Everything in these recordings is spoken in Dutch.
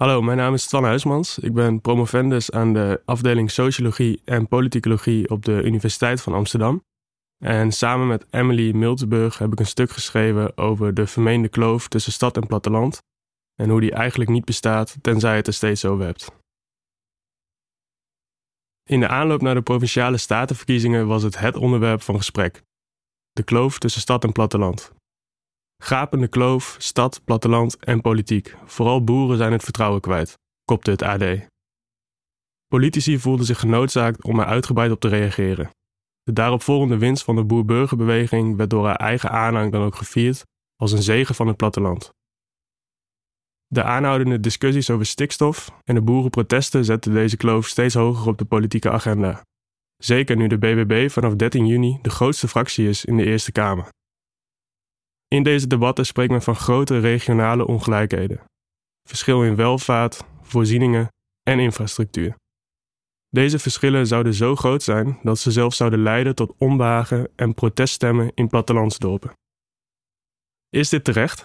Hallo, mijn naam is Twan Huismans. Ik ben promovendus aan de afdeling Sociologie en Politicologie op de Universiteit van Amsterdam. En samen met Emily Miltenburg heb ik een stuk geschreven over de vermeende kloof tussen stad en platteland en hoe die eigenlijk niet bestaat tenzij het er steeds over hebt. In de aanloop naar de provinciale statenverkiezingen was het het onderwerp van gesprek. De kloof tussen stad en platteland. Gapende kloof, stad, platteland en politiek. Vooral boeren zijn het vertrouwen kwijt, kopte het AD. Politici voelden zich genoodzaakt om er uitgebreid op te reageren. De daaropvolgende winst van de boer-burgerbeweging werd door haar eigen aanhang dan ook gevierd als een zegen van het platteland. De aanhoudende discussies over stikstof en de boerenprotesten zetten deze kloof steeds hoger op de politieke agenda. Zeker nu de BBB vanaf 13 juni de grootste fractie is in de Eerste Kamer. In deze debatten spreekt men van grote regionale ongelijkheden. Verschil in welvaart, voorzieningen en infrastructuur. Deze verschillen zouden zo groot zijn dat ze zelfs zouden leiden tot onbehagen en proteststemmen in plattelandsdorpen. Is dit terecht?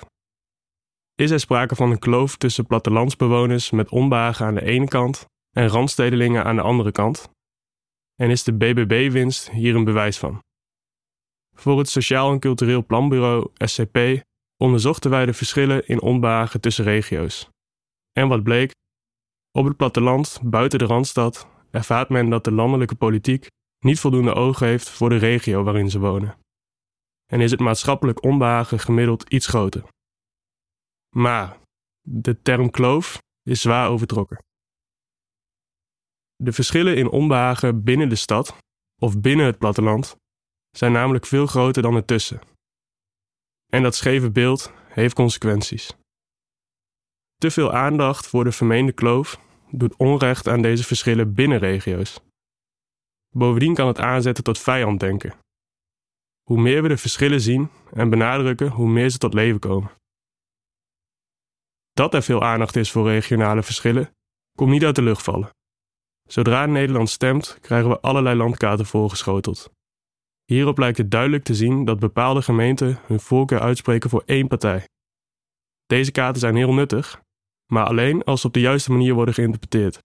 Is er sprake van een kloof tussen plattelandsbewoners met onbehagen aan de ene kant en randstedelingen aan de andere kant? En is de BBB-winst hier een bewijs van? Voor het Sociaal en Cultureel Planbureau, SCP, onderzochten wij de verschillen in onbehagen tussen regio's. En wat bleek? Op het platteland, buiten de randstad, ervaart men dat de landelijke politiek niet voldoende oog heeft voor de regio waarin ze wonen. En is het maatschappelijk onbehagen gemiddeld iets groter. Maar de term kloof is zwaar overtrokken. De verschillen in onbehagen binnen de stad of binnen het platteland zijn namelijk veel groter dan ertussen. En dat scheve beeld heeft consequenties. Te veel aandacht voor de vermeende kloof doet onrecht aan deze verschillen binnen regio's. Bovendien kan het aanzetten tot vijanddenken. Hoe meer we de verschillen zien en benadrukken, hoe meer ze tot leven komen. Dat er veel aandacht is voor regionale verschillen, komt niet uit de lucht vallen. Zodra Nederland stemt, krijgen we allerlei landkaarten voorgeschoteld. Hierop lijkt het duidelijk te zien dat bepaalde gemeenten hun voorkeur uitspreken voor één partij. Deze kaarten zijn heel nuttig, maar alleen als ze op de juiste manier worden geïnterpreteerd.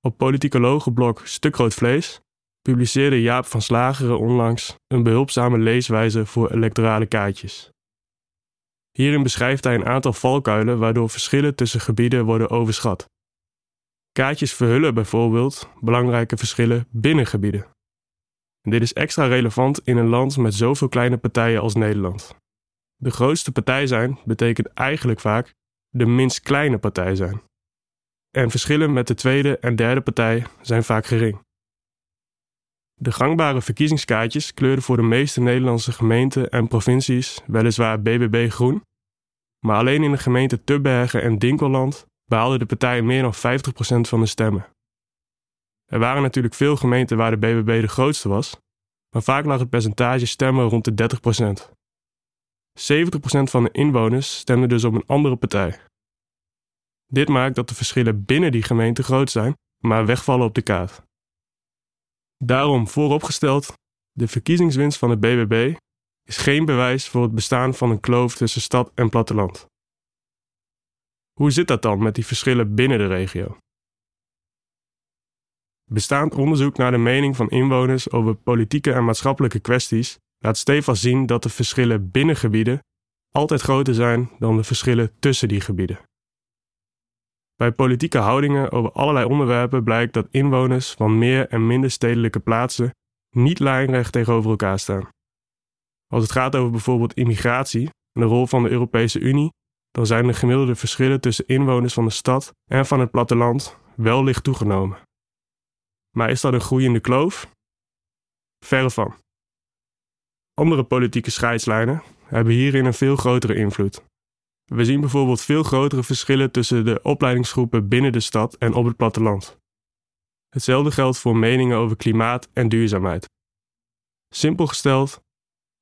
Op politicologenblog Stuk Vlees publiceerde Jaap van Slageren onlangs een behulpzame leeswijze voor electorale kaartjes. Hierin beschrijft hij een aantal valkuilen waardoor verschillen tussen gebieden worden overschat. Kaartjes verhullen bijvoorbeeld belangrijke verschillen binnen gebieden. Dit is extra relevant in een land met zoveel kleine partijen als Nederland. De grootste partij zijn betekent eigenlijk vaak de minst kleine partij zijn. En verschillen met de tweede en derde partij zijn vaak gering. De gangbare verkiezingskaartjes kleurden voor de meeste Nederlandse gemeenten en provincies weliswaar BBB groen, maar alleen in de gemeenten Tubbergen en Dinkelland behaalden de partijen meer dan 50% van de stemmen. Er waren natuurlijk veel gemeenten waar de BBB de grootste was, maar vaak lag het percentage stemmen rond de 30%. 70% van de inwoners stemden dus op een andere partij. Dit maakt dat de verschillen binnen die gemeente groot zijn, maar wegvallen op de kaart. Daarom vooropgesteld, de verkiezingswinst van de BBB is geen bewijs voor het bestaan van een kloof tussen stad en platteland. Hoe zit dat dan met die verschillen binnen de regio? Bestaand onderzoek naar de mening van inwoners over politieke en maatschappelijke kwesties laat stevast zien dat de verschillen binnen gebieden altijd groter zijn dan de verschillen tussen die gebieden. Bij politieke houdingen over allerlei onderwerpen blijkt dat inwoners van meer en minder stedelijke plaatsen niet lijnrecht tegenover elkaar staan. Als het gaat over bijvoorbeeld immigratie en de rol van de Europese Unie, dan zijn de gemiddelde verschillen tussen inwoners van de stad en van het platteland wel licht toegenomen. Maar is dat een groeiende kloof? Verre van. Andere politieke scheidslijnen hebben hierin een veel grotere invloed. We zien bijvoorbeeld veel grotere verschillen tussen de opleidingsgroepen binnen de stad en op het platteland. Hetzelfde geldt voor meningen over klimaat en duurzaamheid. Simpel gesteld,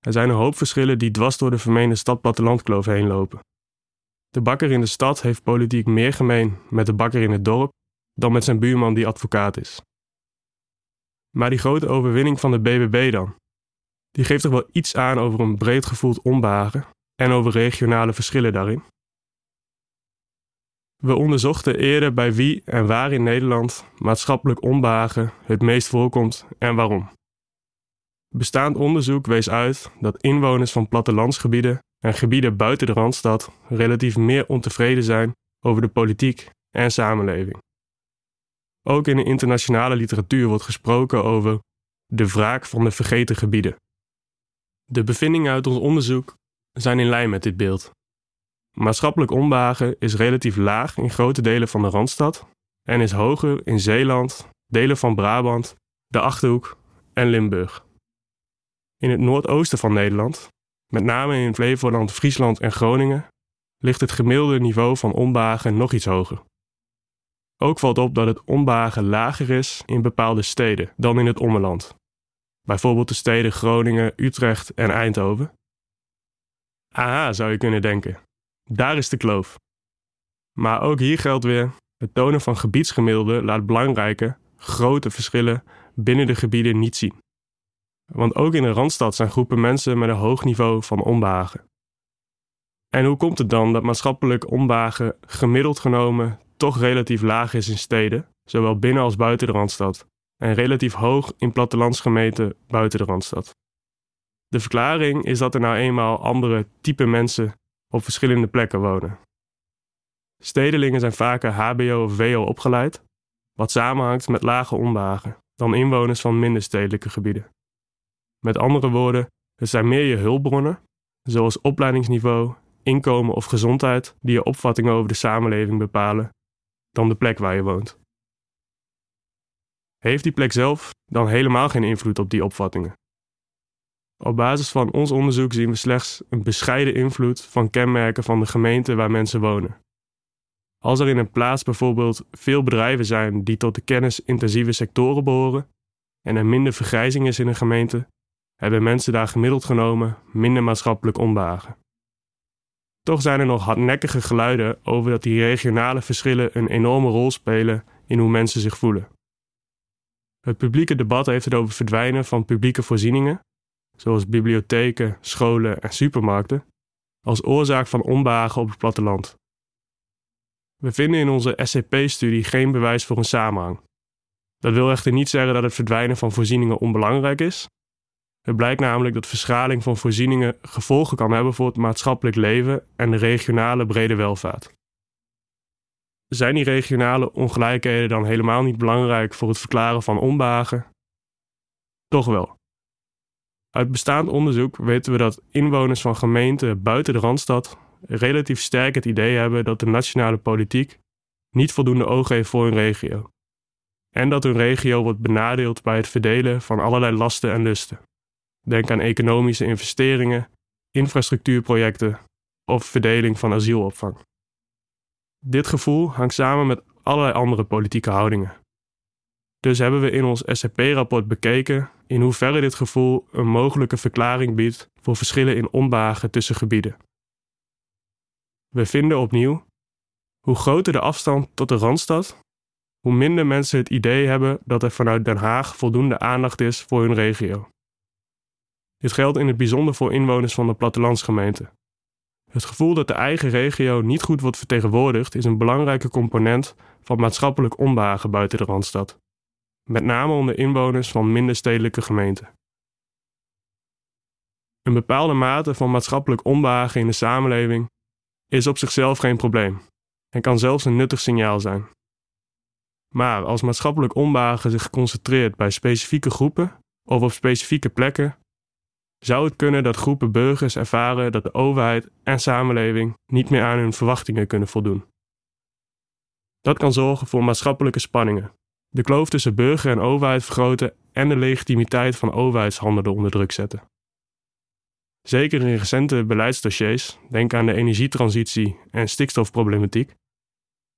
er zijn een hoop verschillen die dwars door de vermeende stad-plattelandkloof heen lopen. De bakker in de stad heeft politiek meer gemeen met de bakker in het dorp dan met zijn buurman die advocaat is. Maar die grote overwinning van de BBB dan? Die geeft toch wel iets aan over een breed gevoeld onbehagen en over regionale verschillen daarin? We onderzochten eerder bij wie en waar in Nederland maatschappelijk onbehagen het meest voorkomt en waarom. Bestaand onderzoek wees uit dat inwoners van plattelandsgebieden en gebieden buiten de randstad relatief meer ontevreden zijn over de politiek en samenleving. Ook in de internationale literatuur wordt gesproken over de wraak van de vergeten gebieden. De bevindingen uit ons onderzoek zijn in lijn met dit beeld. Maatschappelijk onbehagen is relatief laag in grote delen van de Randstad en is hoger in Zeeland, delen van Brabant, de Achterhoek en Limburg. In het noordoosten van Nederland, met name in Flevoland, Friesland en Groningen, ligt het gemiddelde niveau van onbehagen nog iets hoger. Ook valt op dat het onbehagen lager is in bepaalde steden dan in het ommeland. Bijvoorbeeld de steden Groningen, Utrecht en Eindhoven. Aha, zou je kunnen denken. Daar is de kloof. Maar ook hier geldt weer: het tonen van gebiedsgemiddelden laat belangrijke, grote verschillen binnen de gebieden niet zien. Want ook in de randstad zijn groepen mensen met een hoog niveau van onbehagen. En hoe komt het dan dat maatschappelijk onbehagen gemiddeld genomen toch relatief laag is in steden, zowel binnen als buiten de randstad, en relatief hoog in plattelandsgemeenten buiten de randstad? De verklaring is dat er nou eenmaal andere type mensen op verschillende plekken wonen. Stedelingen zijn vaker HBO of WO opgeleid, wat samenhangt met lage onbehagen dan inwoners van minder stedelijke gebieden. Met andere woorden, het zijn meer je hulpbronnen, zoals opleidingsniveau, inkomen of gezondheid, die je opvatting over de samenleving bepalen, dan de plek waar je woont. Heeft die plek zelf dan helemaal geen invloed op die opvattingen? Op basis van ons onderzoek zien we slechts een bescheiden invloed van kenmerken van de gemeente waar mensen wonen. Als er in een plaats bijvoorbeeld veel bedrijven zijn die tot de kennisintensieve sectoren behoren en er minder vergrijzing is in een gemeente, hebben mensen daar gemiddeld genomen minder maatschappelijk onbehagen. Toch zijn er nog hardnekkige geluiden over dat die regionale verschillen een enorme rol spelen in hoe mensen zich voelen. Het publieke debat heeft het over verdwijnen van publieke voorzieningen zoals bibliotheken, scholen en supermarkten, als oorzaak van onbehagen op het platteland. We vinden in onze SCP-studie geen bewijs voor een samenhang. Dat wil echter niet zeggen dat het verdwijnen van voorzieningen onbelangrijk is. Het blijkt namelijk dat verschaling van voorzieningen gevolgen kan hebben voor het maatschappelijk leven en de regionale brede welvaart. Zijn die regionale ongelijkheden dan helemaal niet belangrijk voor het verklaren van onbehagen? Toch wel. Uit bestaand onderzoek weten we dat inwoners van gemeenten buiten de randstad relatief sterk het idee hebben dat de nationale politiek niet voldoende oog heeft voor hun regio. En dat hun regio wordt benadeeld bij het verdelen van allerlei lasten en lusten. Denk aan economische investeringen, infrastructuurprojecten of verdeling van asielopvang. Dit gevoel hangt samen met allerlei andere politieke houdingen. Dus hebben we in ons SCP-rapport bekeken in hoeverre dit gevoel een mogelijke verklaring biedt voor verschillen in onbehagen tussen gebieden. We vinden opnieuw, hoe groter de afstand tot de randstad, hoe minder mensen het idee hebben dat er vanuit Den Haag voldoende aandacht is voor hun regio. Dit geldt in het bijzonder voor inwoners van de plattelandsgemeente. Het gevoel dat de eigen regio niet goed wordt vertegenwoordigd is een belangrijke component van maatschappelijk onbehagen buiten de randstad met name onder inwoners van minder stedelijke gemeenten. Een bepaalde mate van maatschappelijk onbehagen in de samenleving is op zichzelf geen probleem en kan zelfs een nuttig signaal zijn. Maar als maatschappelijk onbehagen zich concentreert bij specifieke groepen of op specifieke plekken, zou het kunnen dat groepen burgers ervaren dat de overheid en samenleving niet meer aan hun verwachtingen kunnen voldoen. Dat kan zorgen voor maatschappelijke spanningen de kloof tussen burger en overheid vergroten en de legitimiteit van overheidshandelen onder druk zetten. Zeker in recente beleidsdossiers, denk aan de energietransitie en stikstofproblematiek,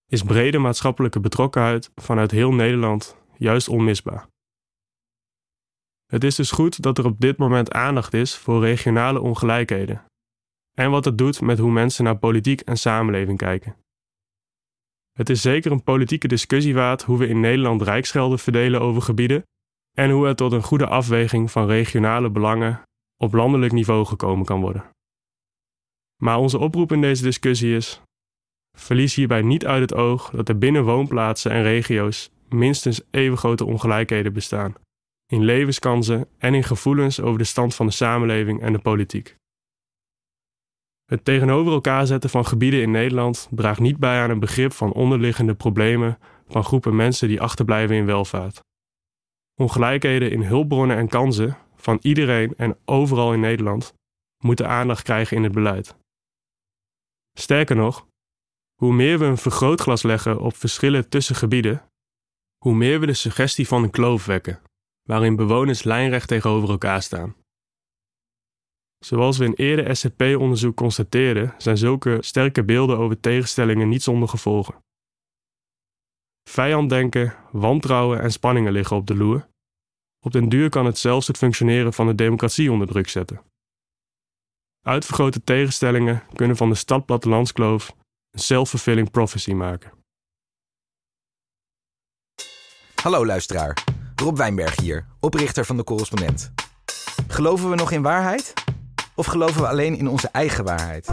is brede maatschappelijke betrokkenheid vanuit heel Nederland juist onmisbaar. Het is dus goed dat er op dit moment aandacht is voor regionale ongelijkheden en wat het doet met hoe mensen naar politiek en samenleving kijken. Het is zeker een politieke discussie waard hoe we in Nederland rijksgelden verdelen over gebieden en hoe er tot een goede afweging van regionale belangen op landelijk niveau gekomen kan worden. Maar onze oproep in deze discussie is: Verlies hierbij niet uit het oog dat er binnen woonplaatsen en regio's minstens even grote ongelijkheden bestaan. In levenskansen en in gevoelens over de stand van de samenleving en de politiek. Het tegenover elkaar zetten van gebieden in Nederland draagt niet bij aan een begrip van onderliggende problemen van groepen mensen die achterblijven in welvaart. Ongelijkheden in hulpbronnen en kansen van iedereen en overal in Nederland moeten aandacht krijgen in het beleid. Sterker nog, hoe meer we een vergrootglas leggen op verschillen tussen gebieden, hoe meer we de suggestie van een kloof wekken, waarin bewoners lijnrecht tegenover elkaar staan. Zoals we in eerder SCP-onderzoek constateerden, zijn zulke sterke beelden over tegenstellingen niet zonder gevolgen. Vijanddenken, wantrouwen en spanningen liggen op de loer. Op den duur kan het zelfs het functioneren van de democratie onder druk zetten. Uitvergrote tegenstellingen kunnen van de stad-plattelandskloof een self-fulfilling prophecy maken. Hallo luisteraar, Rob Wijnberg hier, oprichter van de Correspondent. Geloven we nog in waarheid? Of geloven we alleen in onze eigen waarheid?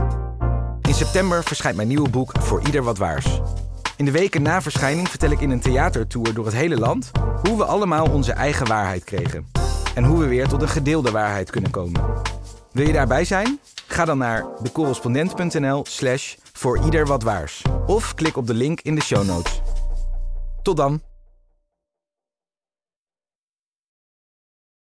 In september verschijnt mijn nieuwe boek Voor Ieder Wat Waars. In de weken na verschijning vertel ik in een theatertour door het hele land hoe we allemaal onze eigen waarheid kregen. En hoe we weer tot een gedeelde waarheid kunnen komen. Wil je daarbij zijn? Ga dan naar decorrespondent.nl slash voor ieder wat waars. Of klik op de link in de show notes. Tot dan!